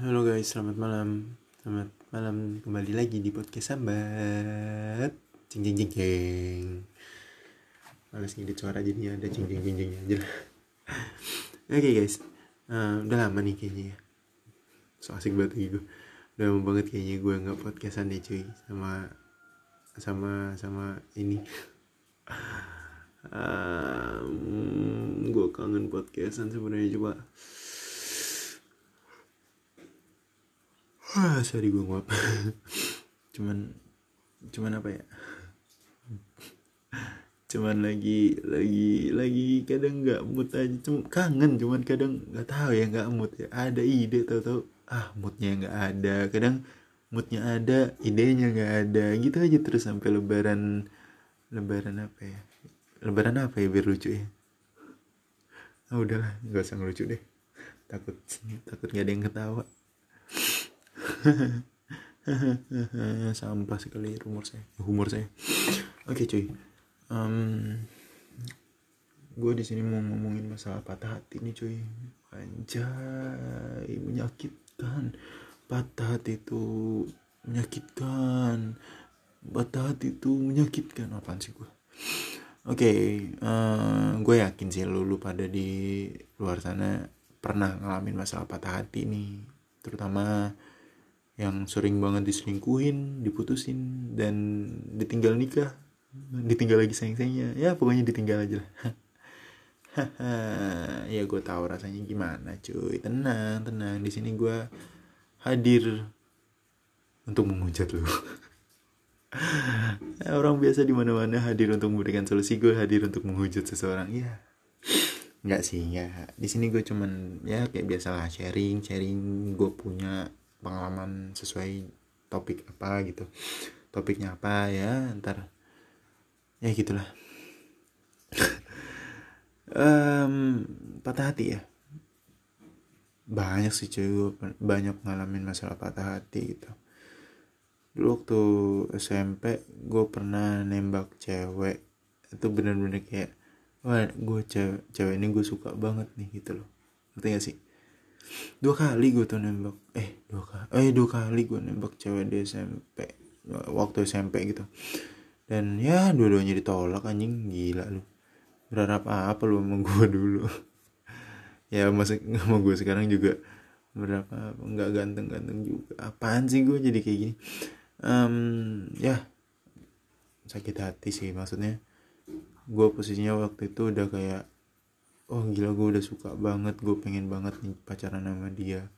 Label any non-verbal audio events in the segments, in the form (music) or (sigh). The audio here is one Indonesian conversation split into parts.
Halo guys, selamat malam. Selamat malam kembali lagi di podcast Sambat. Cing cing cing cing. Males ngedit suara jadi ada cing cing cing cing aja. (laughs) Oke guys, Eh, udah lama nih kayaknya ya. So asik banget gue. Udah lama banget kayaknya gue nggak podcastan deh cuy sama sama sama ini. (laughs) Um, gue kangen podcastan sebenarnya coba Wah, sorry gue nguap. (laughs) cuman, cuman apa ya? cuman lagi, lagi, lagi kadang nggak mood aja. Cuma kangen, cuman kadang nggak tahu ya nggak mood ya. Ada ide tahu-tahu, ah moodnya nggak ada. Kadang moodnya ada, idenya nggak ada. Gitu aja terus sampai lebaran, lebaran apa ya? Lebaran apa ya biar lucu ya? Ah udahlah, nggak usah ngelucu deh. Takut, takut nggak ada yang ketawa. (laughs) sampah sekali rumor saya humor saya. Oke cuy. Um, gue di sini mau ngomongin masalah patah hati nih cuy. Anjay menyakitkan. Patah hati itu menyakitkan. Patah hati itu menyakitkan. Apaan sih gue oke eh, gue yakin sih lu, lu pada di luar sana pernah ngalamin masalah patah hati nih. Terutama yang sering banget diselingkuhin, diputusin, dan ditinggal nikah, ditinggal lagi sayang-sayangnya, ya pokoknya ditinggal aja lah. (laughs) ya gue tahu rasanya gimana cuy, tenang tenang di sini gue hadir untuk menghujat lu. (laughs) Orang biasa di mana-mana hadir untuk memberikan solusi, gue hadir untuk menghujat seseorang, ya. Enggak sih, ya. Di sini gue cuman ya kayak biasalah sharing, sharing gue punya pengalaman sesuai topik apa gitu. Topiknya apa ya ntar. Ya gitulah. (laughs) Um, patah hati ya? Banyak sih cuy. Banyak ngalamin masalah patah hati gitu. Dulu waktu SMP gue pernah nembak cewek. Itu bener-bener kayak wah gue cewek cewek ini gue suka banget nih gitu loh. Ngerti gak sih dua kali gue tuh nembak. Eh dua kali eh dua kali gue nembak cewek di SMP waktu SMP gitu. Dan ya dua-duanya ditolak anjing. Gila lu. Berharap apa lu sama gue dulu? (laughs) Ya masih sama gue sekarang juga berapa nggak ganteng-ganteng juga. Apaan sih gue jadi kayak gini? Um, ya sakit hati sih maksudnya. Gue posisinya waktu itu udah kayak oh gila gue udah suka banget gue pengen banget nih pacaran sama dia.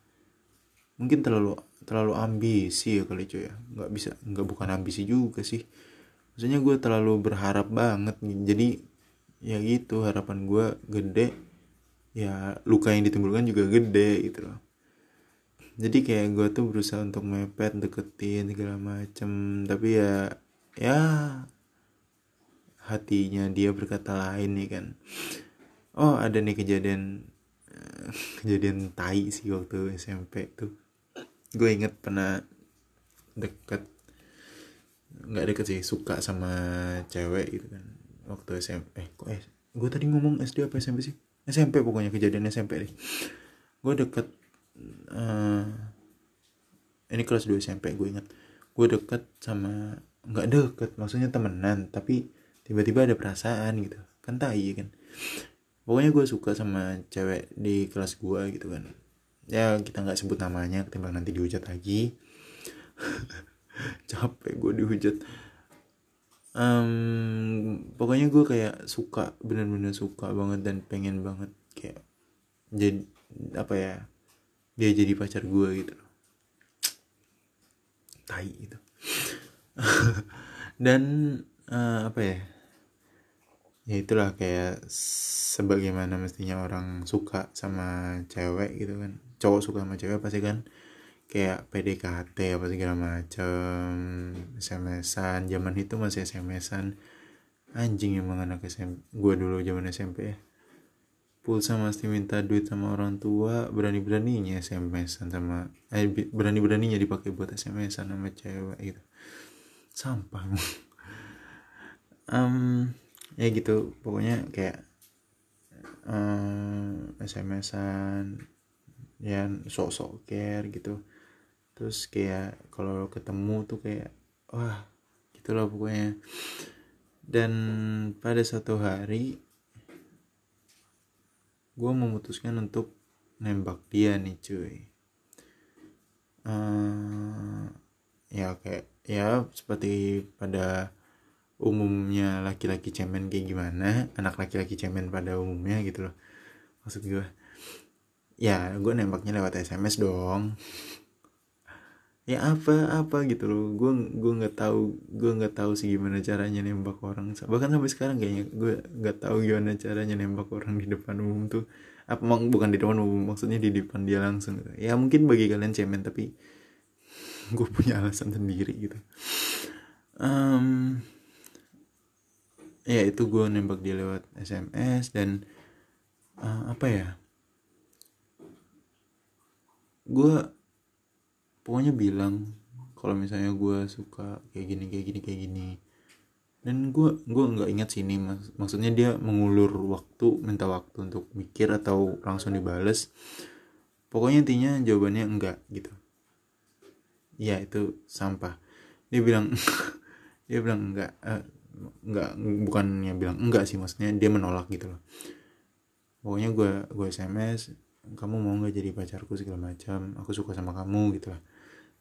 Mungkin terlalu terlalu ambisi ya kali cuy ya. Nggak bisa nggak bukan ambisi juga sih. Maksudnya gue terlalu berharap banget jadi ya gitu harapan gue gede ya luka yang ditimbulkan juga gede gitu loh. Jadi kayak gue tuh berusaha untuk mepet deketin segala macem. Tapi ya ya hatinya dia berkata lain nih kan oh ada nih kejadian (laughs) kejadian tai sih waktu SMP tuh. Gue inget pernah deket nggak deket sih suka sama cewek gitu kan waktu SMP eh kok eh gue tadi ngomong SD apa SMP sih? SMP pokoknya kejadian SMP deh. Gue deket uh, ini kelas 2 SMP gue inget. Gue deket sama nggak deket maksudnya temenan tapi tiba-tiba ada perasaan gitu. Kan tai kan pokoknya gue suka sama cewek di kelas gue gitu kan. Ya kita nggak sebut namanya ketimbang nanti dihujat lagi. (laughs) Capek gue dihujat. Um, pokoknya gue kayak suka bener-bener suka banget dan pengen banget kayak jadi apa ya dia jadi pacar gue gitu. Tai gitu. (laughs) Dan uh, apa ya ya itulah kayak sebagaimana mestinya orang suka sama cewek gitu kan. Cowok suka sama cewek pasti kan kayak PDKT apa segala macam SMS-an zaman itu masih SMS-an anjing emang anak SMP gue dulu zaman SMP ya. Pulsa mesti minta duit sama orang tua berani beraninya SMS-an sama eh berani beraninya dipakai buat SMS-an sama cewek gitu. Sampah. (laughs) Um, ya gitu pokoknya kayak um, SMS-an ya sok-sok care gitu. Terus kayak kalau ketemu tuh kayak wah gitu loh pokoknya. Dan pada satu hari gue memutuskan untuk nembak dia nih cuy. Uh, ya kayak ya seperti pada umumnya laki-laki cemen kayak gimana anak laki-laki cemen pada umumnya gitu loh. Maksud gue ya gue nembaknya lewat sms dong. Ya apa apa gitu loh. Gue gue nggak tahu gue nggak tahu sih gimana caranya nembak orang bahkan sampai sekarang kayaknya gue nggak tahu gimana caranya nembak orang di depan umum tuh. Apa bukan di depan umum maksudnya di depan dia langsung gitu. ya mungkin bagi kalian cemen tapi gue punya alasan sendiri gitu. Um, ya itu gue nembak dia lewat SMS dan uh, apa ya? Gue pokoknya bilang kalau misalnya gue suka kayak gini kayak gini kayak gini. Dan gue gue nggak ingat sini mas maksudnya dia mengulur waktu minta waktu untuk mikir atau langsung dibales. Pokoknya intinya jawabannya enggak gitu. Ya itu sampah. Dia bilang (laughs) dia bilang enggak uh, nggak bukannya bilang enggak sih maksudnya dia menolak gitu loh. Pokoknya gue gue sms kamu mau nggak jadi pacarku? segala macam. Aku suka sama kamu gitu lah.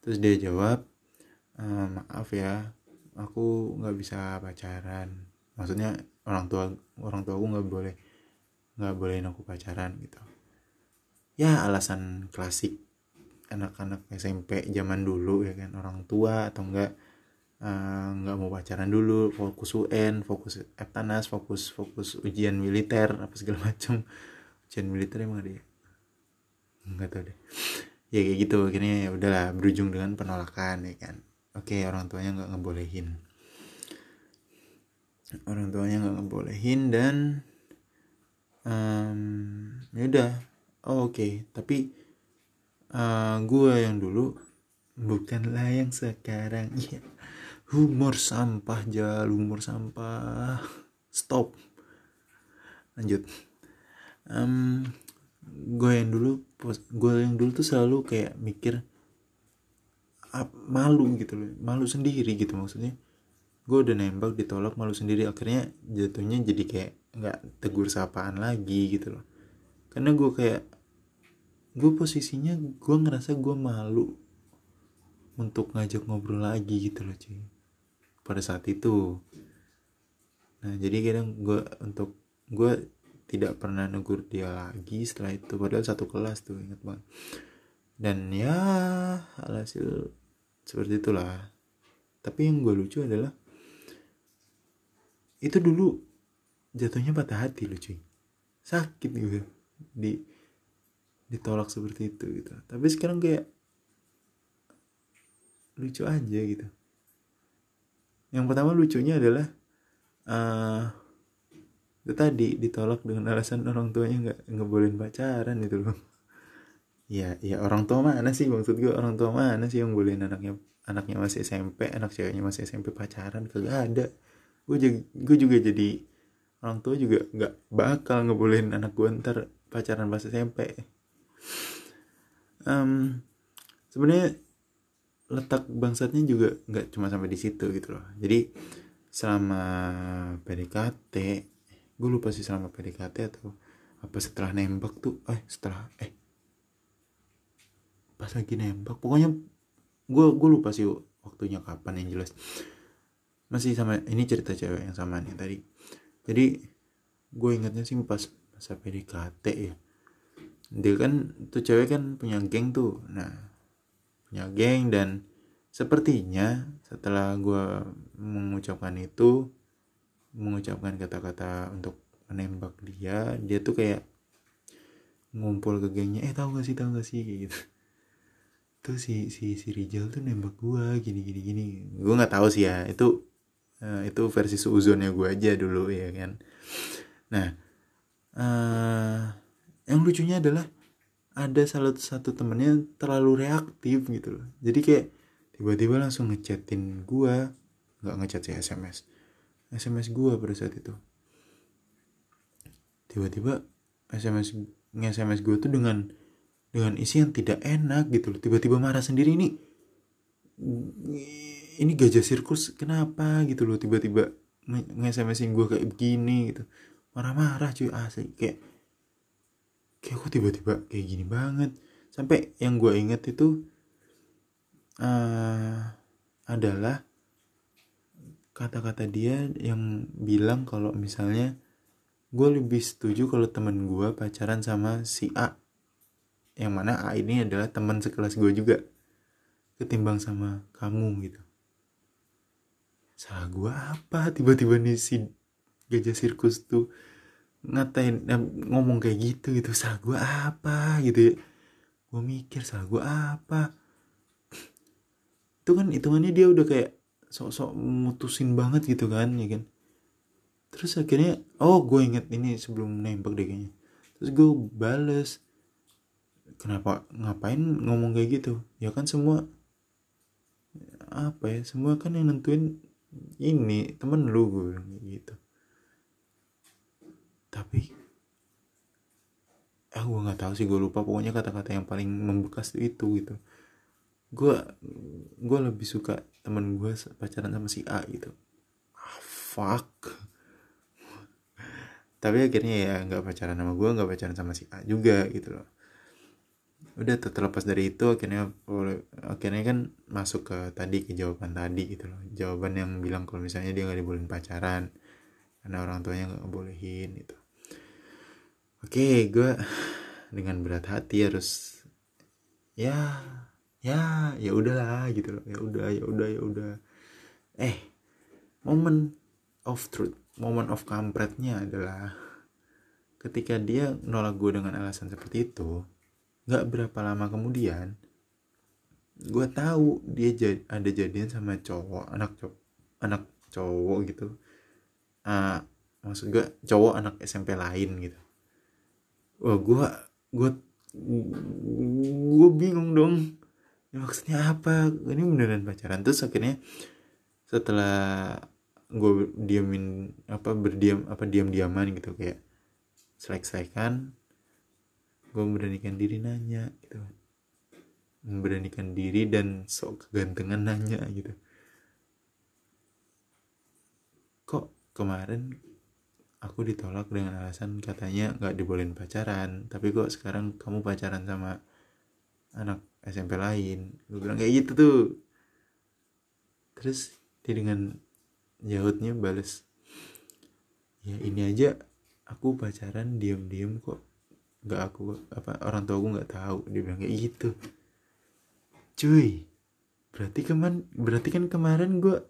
Terus dia jawab e, maaf ya aku nggak bisa pacaran. Maksudnya orang tua orang tua aku nggak boleh nggak bolehin aku pacaran gitu. Ya alasan klasik anak-anak SMP zaman dulu ya kan orang tua atau enggak nggak uh, mau pacaran dulu fokus UN fokus Eptanas fokus fokus ujian militer apa segala (laughs) macam. Ujian militer emang ada ya? Nggak tahu deh. Ya kayak gitu akhirnya ya udahlah berujung dengan penolakan ya kan. Oke orang tuanya nggak ngebolehin. Orang tuanya nggak ngebolehin dan um, ya udah. Oh, oke. Okay. tapi uh, eh, gue yang dulu bukanlah yang sekarang. Ya humor sampah jal humor sampah. Stop. Lanjut. Um, gue yang dulu gue yang dulu tuh selalu kayak mikir ap, malu gitu loh malu sendiri gitu maksudnya. Gue udah nembak ditolak malu sendiri. Akhirnya jatuhnya jadi kayak nggak tegur sapaan lagi gitu loh. Karena gue kayak gue posisinya gue ngerasa gue malu untuk ngajak ngobrol lagi gitu loh cuy pada saat itu. Nah jadi kadang gue untuk gue tidak pernah negur dia lagi setelah itu padahal satu kelas tuh inget banget. Dan ya alhasil seperti itulah. Tapi yang gue lucu adalah itu dulu jatuhnya patah hati loh cuy. Sakit gitu di ditolak seperti itu gitu. Tapi sekarang kayak lucu aja gitu yang pertama lucunya adalah uh, itu tadi ditolak dengan alasan orang tuanya nggak nggak bolehin pacaran itu loh. (laughs) Ya ya orang tua mana sih? Maksud gue orang tua mana sih yang bolehin anaknya anaknya masih SMP anak ceweknya masih SMP pacaran? Kagak ada. Gue juga gue juga jadi orang tua juga nggak bakal ngebolehin anak gue ntar pacaran pas SMP um, sebenarnya letak bangsatnya juga nggak cuma sampai di situ gitu loh. Jadi selama PDKT gue lupa sih selama PDKT atau apa setelah nembak tuh eh setelah eh pas lagi nembak pokoknya gue gue lupa sih waktunya kapan yang jelas. Masih sama ini cerita cewek yang sama nih tadi. Jadi gue ingatnya sih pas masa PDKT ya. Dia kan tuh cewek kan punya geng tuh. Nah punya geng dan sepertinya setelah gue mengucapkan itu mengucapkan kata-kata untuk menembak dia dia tuh kayak ngumpul ke gengnya eh tahu gak sih tahu gak sih? gitu. Tuh si si si Rijal tuh nembak gue gini gini gini. Gue nggak tahu sih ya itu uh, itu versi seuzonnya gue aja dulu ya kan. Nah uh, yang lucunya adalah ada salah satu temennya terlalu reaktif gitu loh. Jadi kayak tiba-tiba langsung ngechatin gua nggak ngechat sih sms sms gua pada saat itu. Tiba-tiba sms nge-sms gue tuh dengan dengan isi yang tidak enak gitu loh. Tiba-tiba marah sendiri ini ini gajah sirkus kenapa? gitu loh. Tiba-tiba nge-smsin gue kayak begini gitu. Marah-marah cuy asli kayak kayak aku tiba-tiba kayak gini banget. Sampai yang gue inget itu uh, adalah kata-kata dia yang bilang kalau misalnya gue lebih setuju kalau temen gue pacaran sama si A. Yang mana A ini adalah teman sekelas gue juga ketimbang sama kamu gitu. Salah gue apa tiba-tiba nih si gajah sirkus tuh ngatain eh, ngomong kayak gitu gitu salah gue apa? gitu ya. Gue mikir salah gue apa? Itu kan hitungannya dia udah kayak sok-sok mutusin banget gitu kan ya kan. Terus akhirnya oh gue inget ini sebelum nembak deh kayaknya. Terus gue bales kenapa ngapain ngomong kayak gitu? Ya kan semua apa ya semua kan yang nentuin ini temen lu gue gitu tapi ah gue nggak tahu sih gue lupa pokoknya kata-kata yang paling membekas itu gitu. Gue gue lebih suka temen gue pacaran sama si A gitu. Ah, fuck. Tapi akhirnya ya nggak pacaran sama gue nggak pacaran sama si A juga gitu loh. Udah terlepas dari itu akhirnya akhirnya kan masuk ke tadi ke jawaban tadi gitu loh. Jawaban yang bilang kalau misalnya dia nggak dibolehin pacaran karena orang tuanya nggak bolehin gitu oke gue dengan berat hati harus ya ya ya udahlah gitu loh. Ya udah ya udah ya udah. Eh moment of truth moment of kampretnya adalah ketika dia nolak gue dengan alasan seperti itu nggak berapa lama kemudian gue tahu dia jad, ada jadian sama cowok anak cowok anak cowok gitu. Uh, maksud gue cowok anak SMP lain gitu wah gue gue gue bingung dong. Ya, maksudnya apa? Ini beneran pacaran. Terus akhirnya setelah gue diamin apa berdiam apa diam diaman gitu kayak selek selekan gue memberanikan diri nanya gitu. Memberanikan diri dan sok kegantengan nanya gitu. Kok kemarin aku ditolak dengan alasan katanya nggak dibolehin pacaran. Tapi kok sekarang kamu pacaran sama anak SMP lain? Gue bilang kayak gitu tuh. Terus dia dengan Yahudnya balas ya ini aja aku pacaran diam-diam kok. Nggak aku apa orang tua aku nggak tahu. Dia bilang kayak gitu. Cuy berarti keman berarti kan kemarin gue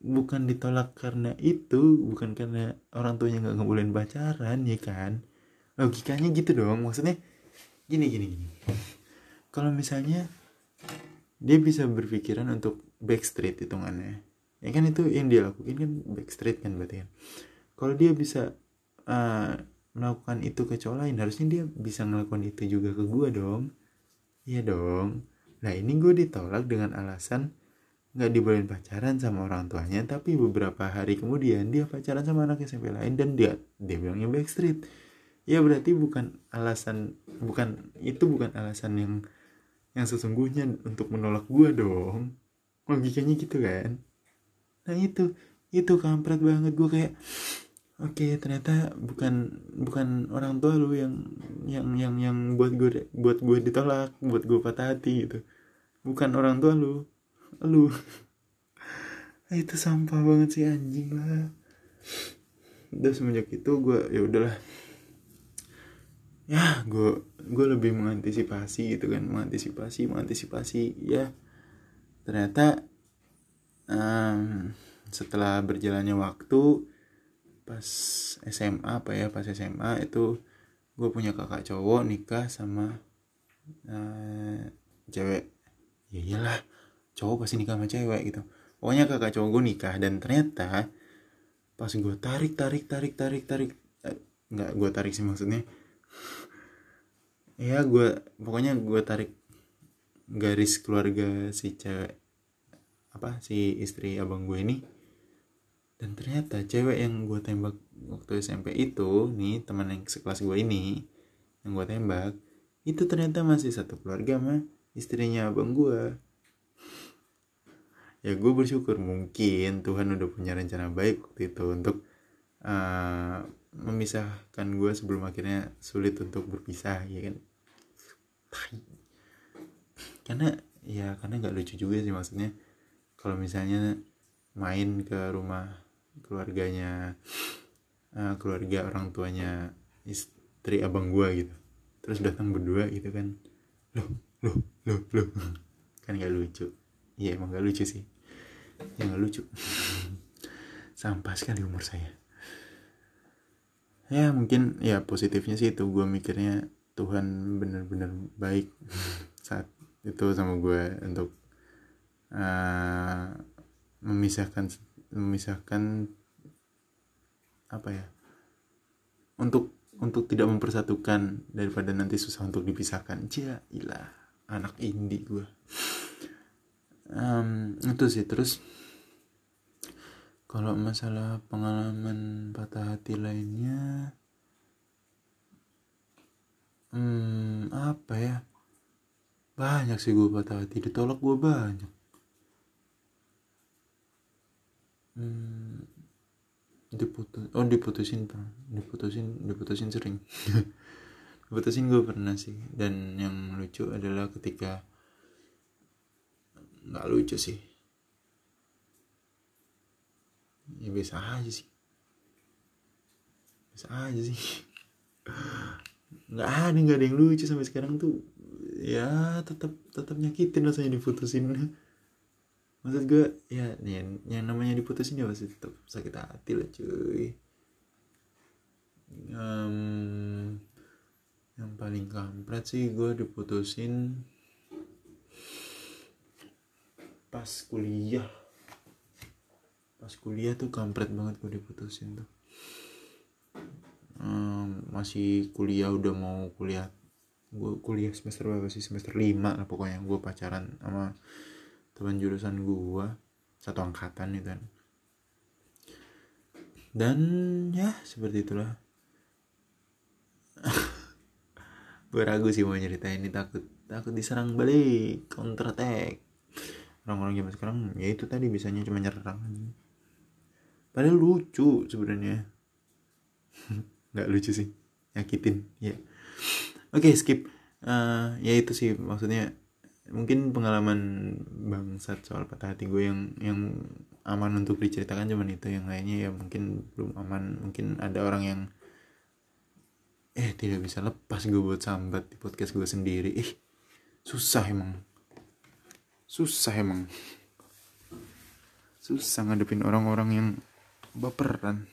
bukan ditolak karena itu bukan karena orang tuanya nggak ngebolehin pacaran ya kan? Logikanya gitu dong maksudnya gini gini gini. Kalau misalnya dia bisa berpikiran untuk backstreet hitungannya ya kan itu yang dia lakuin kan backstreet kan berarti kan? Kalau dia bisa uh, melakukan itu ke cowok lain harusnya dia bisa ngelakuin itu juga ke gue dong. Iya dong. Nah ini gue ditolak dengan alasan nggak dibolehin pacaran sama orang tuanya tapi beberapa hari kemudian dia pacaran sama anak SMP lain dan dia dia bilangnya backstreet ya berarti bukan alasan bukan itu bukan alasan yang yang sesungguhnya untuk menolak gue dong. Logikanya gitu kan? Nah itu itu kampret banget gue kayak oke okay, ternyata bukan bukan orang tua lu yang yang yang yang buat gue buat gue ditolak buat gue patah hati gitu. Bukan orang tua lu lu. (laughs) Itu sampah banget sih anjing lah. Udah semenjak itu gue ya udahlah. Ya gue gue lebih mengantisipasi gitu kan. Mengantisipasi mengantisipasi ya. Ternyata um, setelah berjalannya waktu pas SMA apa ya pas SMA itu gue punya kakak cowok nikah sama uh, cewek. Ya iyalah cowok pasti nikah sama cewek gitu. Pokoknya kakak cowok gue nikah dan ternyata pas gue tarik tarik tarik tarik tarik eh, nggak gue tarik sih maksudnya. Ya gue pokoknya gue tarik garis keluarga si cewek apa si istri abang gue ini. Dan ternyata cewek yang gue tembak waktu SMP itu nih teman yang sekelas gue ini yang gue tembak itu ternyata masih satu keluarga mah istrinya abang gue ya gue bersyukur mungkin Tuhan udah punya rencana baik waktu itu untuk uh, memisahkan gue sebelum akhirnya sulit untuk berpisah ya kan? Karena ya karena nggak lucu juga sih maksudnya. Kalau misalnya main ke rumah keluarganya uh, keluarga orang tuanya istri abang gue gitu terus datang berdua gitu kan. Loh loh loh loh. Kan nggak lucu Iya emang gak lucu sih. Ya gak lucu. Sampah sekali umur saya. Ya mungkin ya positifnya sih itu. Gue mikirnya Tuhan bener-bener baik (laughs) Saat itu sama gue Untuk uh, Memisahkan Memisahkan Apa ya Untuk untuk tidak mempersatukan daripada nanti susah untuk dipisahkan. Jailah anak indie gue um, itu sih terus kalau masalah pengalaman patah hati lainnya hmm, apa ya? Banyak sih gue patah hati ditolak gue banyak. Hmm, diputus oh diputusin pak. Diputusin diputusin sering. (laughs) Diputusin gue pernah sih. Dan yang lucu adalah ketika nggak lucu sih. Ya biasa aja sih. Biasa aja sih. (laughs) Nggak ada nggak ada yang lucu sampai sekarang tuh. Ya tetap tetap nyakitin rasanya diputusin. (laughs) Maksud gue ya yang, yang namanya diputusin ya pasti tetap sakit hati lah cuy. Um, yang paling kampret sih gue diputusin pas kuliah. Pas kuliah tuh kampret banget gue diputusin tuh. Um, masih kuliah udah mau kuliah. Gue kuliah semester berapa sih? Semester 5 lah pokoknya. Gue pacaran sama teman jurusan gue satu angkatan itu kan. Dan ya seperti itulah. (laughs) Gue ragu sih mau nyeritain ini. Takut takut diserang balik. Counter attack orang-orang zaman sekarang ya itu tadi bisanya cuma nyerang padahal lucu sebenarnya. (laughs) Nggak lucu sih nyakitin ya. Oke okay, skip. Uh, ya itu sih maksudnya mungkin pengalaman bangsat soal patah hati gue yang yang aman untuk diceritakan cuman itu yang lainnya ya mungkin belum aman. Mungkin ada orang yang eh tidak bisa lepas gue buat sambat di podcast gue sendiri. Ih susah emang susah emang. Susah ngadepin orang-orang yang baperan.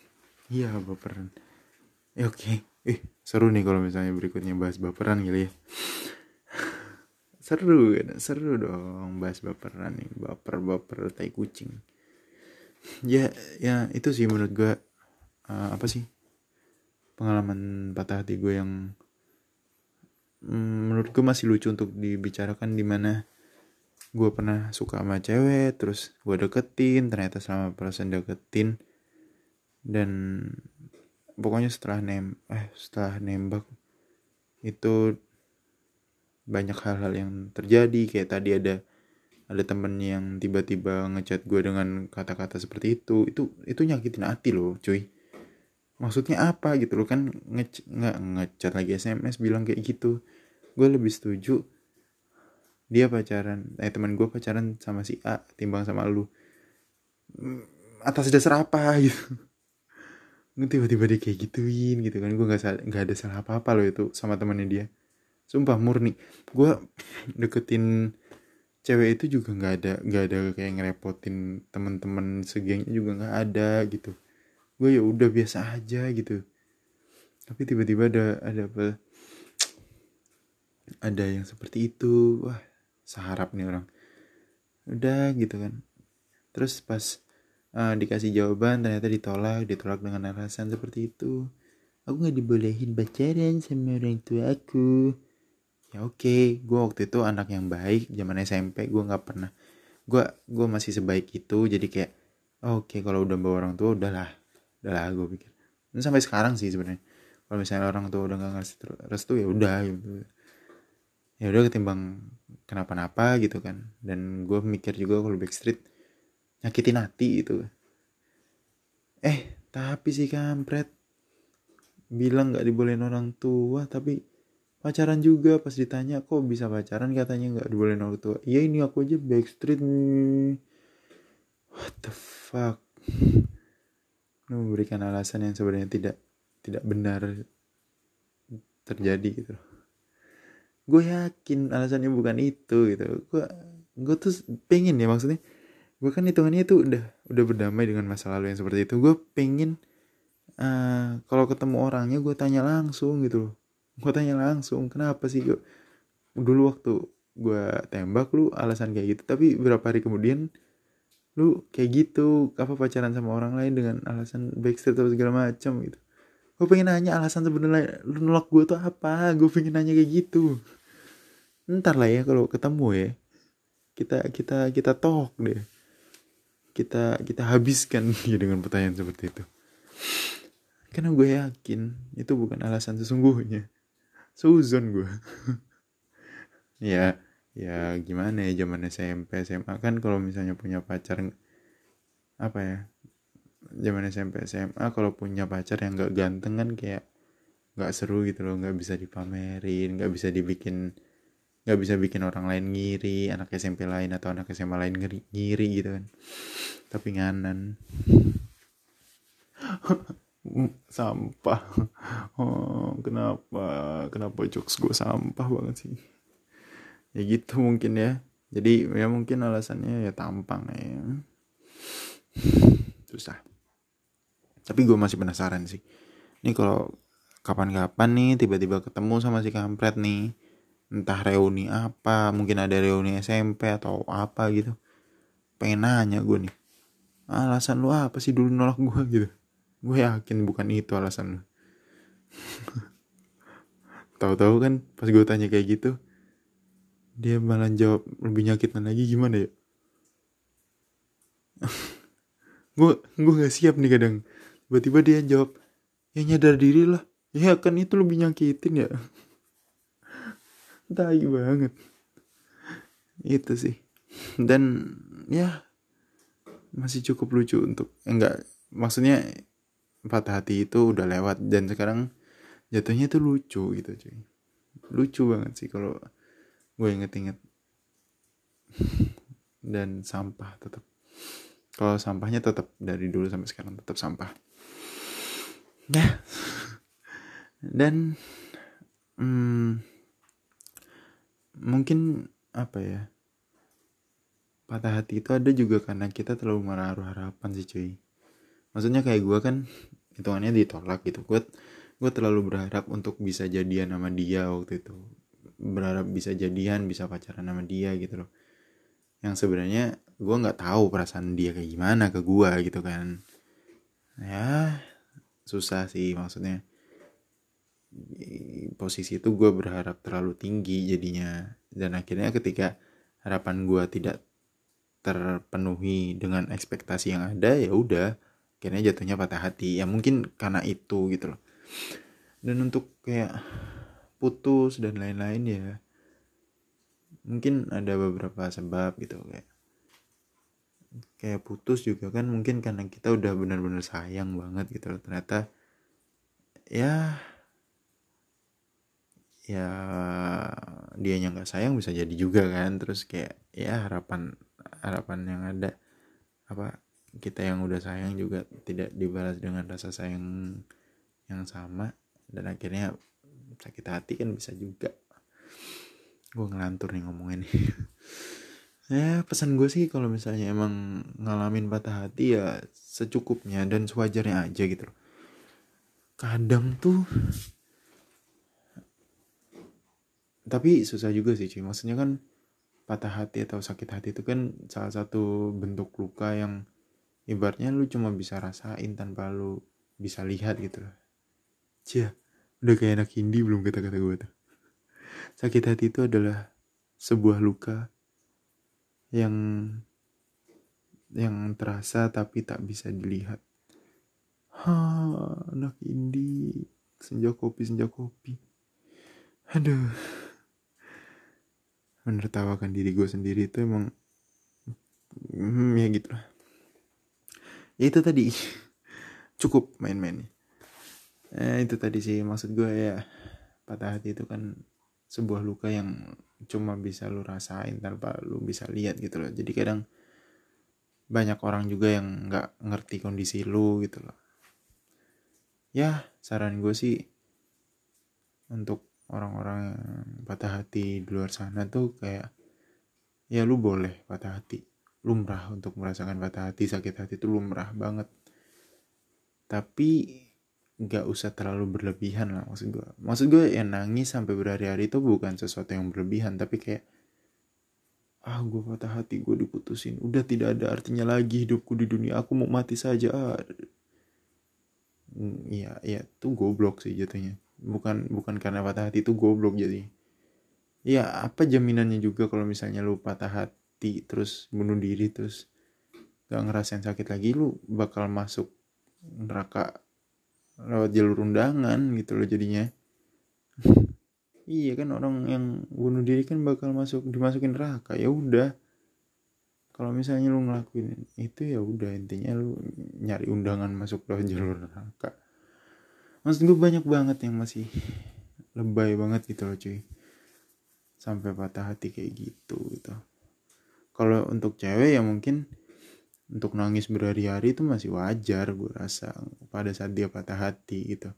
Iya baperan. Eh oke. Okay. eh seru nih kalau misalnya berikutnya bahas baperan gitu ya. Seru seru dong bahas baperan nih. Baper baper tai kucing. Ya ya itu sih menurut gue uh, apa sih? Pengalaman patah hati gue yang mm, menurut gue masih lucu untuk dibicarakan di mana gue pernah suka sama cewek terus gue deketin ternyata selama proses deketin dan pokoknya setelah nem eh setelah nembak itu banyak hal-hal yang terjadi. Kayak tadi ada ada temen yang tiba-tiba ngechat gue dengan kata-kata seperti itu. Itu itu nyakitin hati loh cuy. Maksudnya apa gitu loh? Kan nge nggak ngechat lagi sms bilang kayak gitu. Gue lebih setuju dia pacaran eh teman gue pacaran sama si A timbang sama lu. Hmm, atas dasar apa (laughs) gitu. Tiba-tiba dia kayak gituin gitu kan. Gue nggak nggak ada salah apa apa loh itu sama temannya dia. Sumpah murni. Gue (laughs) deketin cewek itu juga nggak ada nggak ada kayak ngerepotin teman-teman segengnya juga nggak ada gitu. Gue ya udah biasa aja gitu. Tapi tiba-tiba ada ada apa? (tsk) Ada yang seperti itu. Wah seharap nih orang. Udah gitu kan. Terus pas uh, dikasih jawaban ternyata ditolak ditolak dengan alasan seperti itu. Aku nggak dibolehin pacaran sama orang tua aku. Ya oke okay. gue waktu itu anak yang baik zaman SMP gue nggak pernah gue gue masih sebaik itu. Jadi kayak oke okay, kalau udah bawa orang tua udahlah udahlah gue pikir. Dan sampai sekarang sih sebenarnya. Kalau misalnya orang tua udah nggak ngasih restu ya udah gitu ya udah ketimbang kenapa-napa gitu kan. Dan gue mikir juga kalau Backstreet nyakitin hati gitu. Eh tapi si kampret bilang nggak dibolehin orang tua tapi pacaran juga. Pas ditanya kok bisa pacaran? katanya nggak dibolehin orang tua. Iya ini aku aja backstreet nih. What the fuck? Memberikan alasan yang sebenarnya tidak tidak benar terjadi gitu gue yakin alasannya bukan itu gitu. Gue gue tuh pengen ya maksudnya. Gue kan hitungannya itu udah udah berdamai dengan masa lalu yang seperti itu. Gue pengen uh, kalau ketemu orangnya gue tanya langsung gitu loh. Gue tanya langsung kenapa sih gue dulu waktu gue tembak lu alasan kayak gitu. Tapi berapa hari kemudian lu kayak gitu apa pacaran sama orang lain dengan alasan backstreet atau segala macam gitu. Gue pengen nanya alasan sebenarnya lu nolak gue tuh apa? Gue pengen nanya kayak gitu ntar lah ya kalau ketemu ya. Kita kita kita talk deh. Kita kita habiskan (laughs) dia dengan pertanyaan seperti itu. Karena gue yakin itu bukan alasan sesungguhnya. Suzon gue. (laughs) Ya ya gimana ya zaman SMP SMA kan kalau misalnya punya pacar apa ya zaman SMP SMA kalau punya pacar yang gak ganteng kan kayak nggak seru gitu loh. Nggak bisa dipamerin nggak bisa dibikin nggak bisa bikin orang lain ngiri anak SMP lain atau anak SMA lain ngiri, ngiri gitu kan. Tapi nganan. (laughs) Sampah. Oh kenapa? Kenapa jokes gue sampah banget sih? Ya gitu mungkin ya. Jadi ya mungkin alasannya ya tampang ya. Susah. Tapi gue masih penasaran sih. Ini kalau kapan-kapan nih tiba-tiba ketemu sama si kampret nih entah reuni apa mungkin ada reuni SMP atau apa gitu. Pengen nanya gue nih alasan lu apa sih dulu nolak gue (laughs) gitu. Gue yakin bukan itu alasan lu. (laughs) Tahu-tahu kan pas gue tanya kayak gitu dia malah jawab lebih nyakitan lagi gimana ya? (laughs) Gue gue nggak siap nih kadang. Tiba-tiba dia jawab ya nyadar diri lah. Ya kan itu lebih nyakitin ya tai banget. Itu sih. Dan ya masih cukup lucu untuk enggak maksudnya patah hati itu udah lewat dan sekarang jatuhnya itu lucu gitu cuy. Lucu banget sih kalau gue inget-inget. (laughs) Dan sampah tetap kalau sampahnya tetap dari dulu sampai sekarang tetap sampah. Ya. Dan hmm, mungkin apa ya patah hati itu ada juga karena kita terlalu menaruh harapan sih cuy. Maksudnya kayak gue kan hitungannya ditolak gitu. Gue gue terlalu berharap untuk bisa jadian sama dia waktu itu. Berharap bisa jadian bisa pacaran sama dia gitu loh. Yang sebenarnya gue nggak tahu perasaan dia kayak gimana ke gue gitu kan. Ya susah sih maksudnya posisi itu gue berharap terlalu tinggi jadinya. Dan akhirnya ketika harapan gue tidak terpenuhi dengan ekspektasi yang ada ya udah akhirnya jatuhnya patah hati. Ya mungkin karena itu gitu loh. Dan untuk kayak putus dan lain-lain ya mungkin ada beberapa sebab gitu kayak kayak putus juga kan mungkin karena kita udah benar-benar sayang banget gitu loh. Ternyata ya ya dia yang nggak sayang bisa jadi juga kan. Terus kayak ya harapan harapan yang ada apa kita yang udah sayang juga tidak dibalas dengan rasa sayang yang sama. Dan akhirnya sakit hati kan bisa juga. Gue ngelantur nih ngomongin (laughs) ya pesan gue sih kalau misalnya emang ngalamin patah hati ya secukupnya dan sewajarnya aja gitu loh. Kadang tuh tapi susah juga sih cuy. Maksudnya kan patah hati atau sakit hati itu kan salah satu bentuk luka yang ibaratnya lu cuma bisa rasain tanpa lu bisa lihat gitu loh. Cia, udah kayak anak Hindi belum kata-kata gue tuh. Sakit hati itu adalah sebuah luka yang yang terasa tapi tak bisa dilihat. Ha anak Indi senja kopi senja kopi. Aduh menertawakan diri gue sendiri itu emang hmm, ya gitu. Lah ya itu tadi. (laughs) Cukup main-mainnya eh, itu tadi sih maksud gue ya patah hati itu kan sebuah luka yang cuma bisa lu rasain tanpa lu bisa lihat gitu loh. Jadi kadang banyak orang juga yang nggak ngerti kondisi lu gitu loh. Ya saran gue sih untuk orang-orang yang patah hati di luar sana tuh kayak ya lu boleh patah hati. Lumrah untuk merasakan patah hati sakit hati itu lumrah banget. Tapi nggak usah terlalu berlebihan lah maksud gue maksud gue ya nangis sampai berhari-hari itu bukan sesuatu yang berlebihan tapi kayak ah gue patah hati gue diputusin. Udah tidak ada artinya lagi hidupku di dunia. Aku mau mati saja. Ah. iya iya tuh goblok sih jatuhnya bukan bukan karena patah hati itu goblok jadi. Ya apa jaminannya juga kalau misalnya lu patah hati terus bunuh diri terus gak ngerasain sakit lagi lu bakal masuk neraka lewat jalur undangan gitu loh jadinya. (laughs) Iya kan orang yang bunuh diri kan bakal masuk dimasukin neraka ya udah. Kalau misalnya lu ngelakuin itu ya udah intinya lu nyari undangan masuk lewat jalur neraka maksud gue banyak banget yang masih lebay banget gitu loh cuy. Sampai patah hati kayak gitu gitu. Kalau untuk cewek ya mungkin untuk nangis berhari-hari itu masih wajar gue rasa pada saat dia patah hati gitu.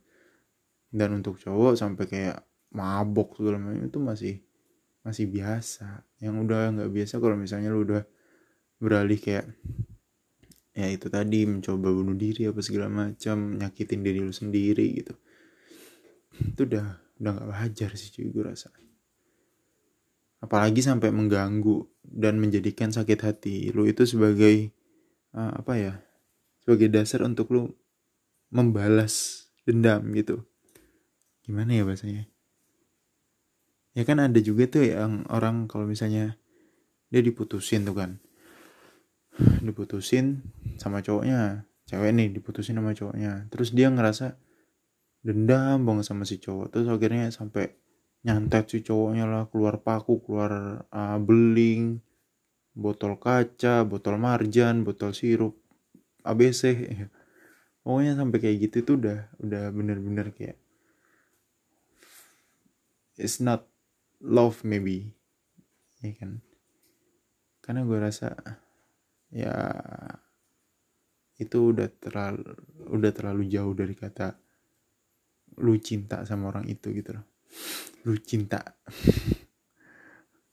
Dan untuk cowok sampai kayak mabok segala macam itu masih masih biasa. Yang udah nggak biasa kalau misalnya lu udah beralih kayak ya itu tadi mencoba bunuh diri apa segala macam nyakitin diri lu sendiri gitu. Itu udah udah nggak wajar sih cuy gue rasa. Apalagi sampai mengganggu dan menjadikan sakit hati lu itu sebagai uh, apa ya sebagai dasar untuk lu membalas dendam gitu. Gimana ya bahasanya? Ya kan ada juga tuh yang orang kalau misalnya dia diputusin tuh kan diputusin sama cowoknya. Cewek nih diputusin sama cowoknya. Terus dia ngerasa dendam banget sama si cowok. Terus akhirnya sampai nyantet si cowoknya lah keluar paku keluar uh, beling botol kaca botol marjan botol sirup ABC pokoknya sampai kayak gitu tuh udah udah bener-bener kayak it's not love maybe. Ya kan? Karena gue rasa ya itu udah terlalu udah terlalu jauh dari kata lu cinta sama orang itu gitu loh. Lu cinta.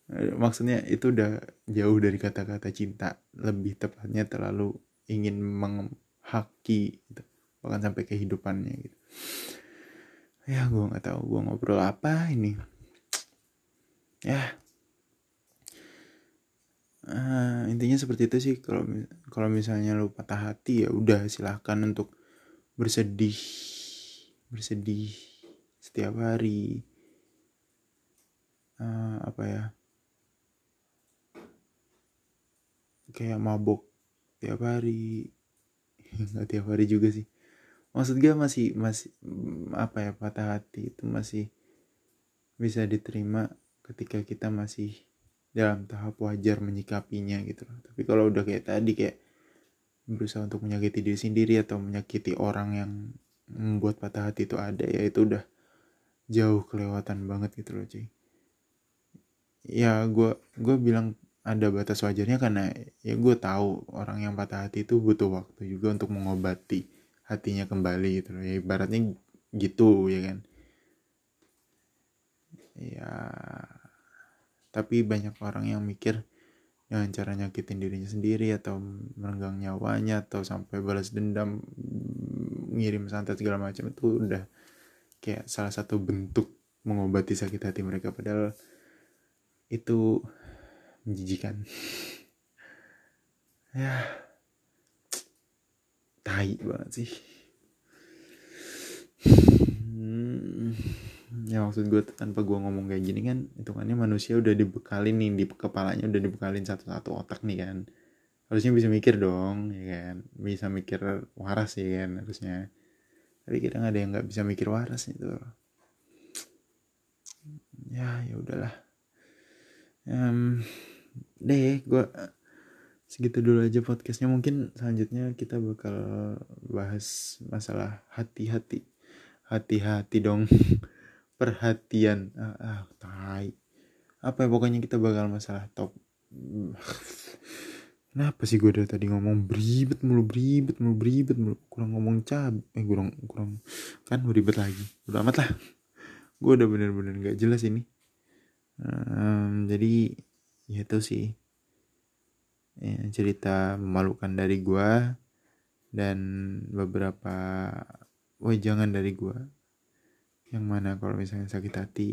(laughs) Maksudnya itu udah jauh dari kata-kata cinta. Lebih tepatnya terlalu ingin menghaki gitu. Bahkan sampai kehidupannya gitu. Ya gue nggak tahu gue ngobrol apa ini. Ya uh, intinya seperti itu sih. Kalau kalau misalnya lu patah hati ya udah silahkan untuk bersedih bersedih setiap hari. Uh, apa ya? Kayak mabok tiap hari. (laughs) Nggak tiap hari juga sih. Maksud gue masih masih apa ya patah hati itu masih bisa diterima ketika kita masih dalam tahap wajar menyikapinya gitu loh. Tapi kalau udah kayak tadi kayak berusaha untuk menyakiti diri sendiri atau menyakiti orang yang membuat patah hati itu ada ya itu udah jauh kelewatan banget gitu loh cuy. Ya gue gue bilang ada batas wajarnya karena ya gue tahu orang yang patah hati itu butuh waktu juga untuk mengobati hatinya kembali gitu loh. Ya ibaratnya gitu ya kan. Ya tapi banyak orang yang mikir dengan cara nyakitin dirinya sendiri atau merenggang nyawanya atau sampai balas dendam ngirim santet segala macam itu udah kayak salah satu bentuk mengobati sakit hati mereka. Padahal itu menjijikan. (laughs) Ya tai banget sih (clears throat) ya maksud gue tanpa gue ngomong kayak gini kan hitungannya manusia udah dibekalin nih di kepalanya udah dibekalin satu-satu otak nih kan. Harusnya bisa mikir dong ya kan. Bisa mikir waras ya kan harusnya. Tapi kita nggak ada yang nggak bisa mikir waras itu ya ya udahlah. Um, deh gue segitu dulu aja podcastnya. Mungkin selanjutnya kita bakal bahas masalah hati-hati. Hati-hati dong (laughs) perhatian. Ah, ah tai. Apa ya pokoknya kita bakal masalah top. (laughs) Kenapa sih gue dari tadi ngomong beribet mulu beribet mulu beribet mulu? Kurang ngomong cab eh kurang kurang. Kan beribet lagi. Udah amat lah. Gue udah bener-bener gak jelas ini. Um, jadi ya itu sih. Ya, cerita memalukan dari gue dan beberapa wah jangan dari gue yang mana kalau misalnya sakit hati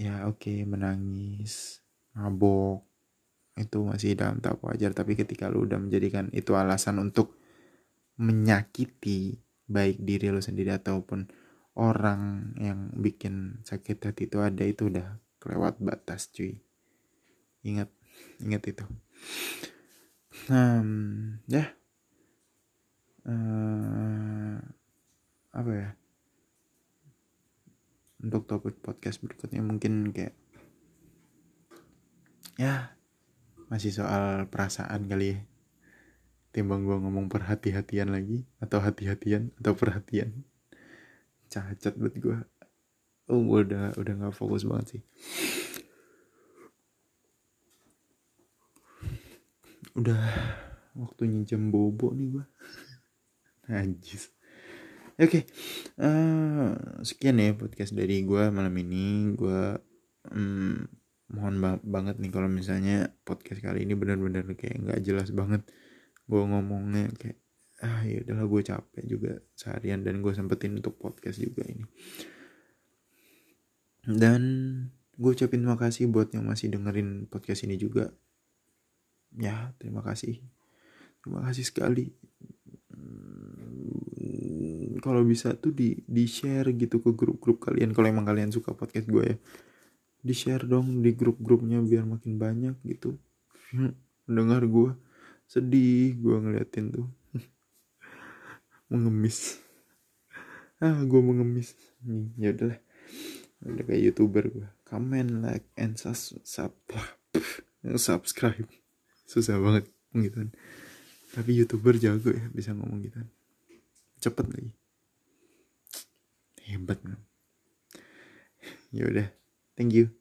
ya oke okay, menangis mabok itu masih dalam tahap wajar. Tapi ketika lu udah menjadikan itu alasan untuk menyakiti baik diri lu sendiri ataupun orang yang bikin sakit hati itu ada itu udah kelewat batas cuy. Ingat ingat itu. Hmm, ya. Uh, apa ya untuk topik podcast berikutnya. Mungkin kayak ya masih soal perasaan kali ya. Timbang gue ngomong perhati-hatian lagi atau hati-hatian atau perhatian. Cacat buat gue oh gue udah udah nggak fokus banget sih. Udah waktunya jam bobo nih gue (laughs) najis oke. Okay. uh, eh, sekian ya podcast dari gue malam ini. Gue um, mohon ba banget nih kalau misalnya podcast kali ini benar-benar kayak nggak jelas banget gue ngomongnya kayak ah ya udahlah gue capek juga seharian dan gue sempetin untuk podcast juga ini. Dan gue ucapin makasih buat yang masih dengerin podcast ini juga. Ya terima kasih. Terima kasih sekali kalau bisa tuh di di share gitu ke grup-grup kalian kalau emang kalian suka podcast gue ya. Di share dong di grup-grupnya biar makin banyak gitu. (laughs) Mendengar gue sedih gue ngeliatin tuh. (laughs) Mengemis. (laughs) Ah gue mengemis. Ya udahlah udah kayak youtuber gue comment like and sus sub subscribe. Susah banget gitu tapi youtuber jago ya bisa ngomong gitu cepet lagi hebat ya udah thank you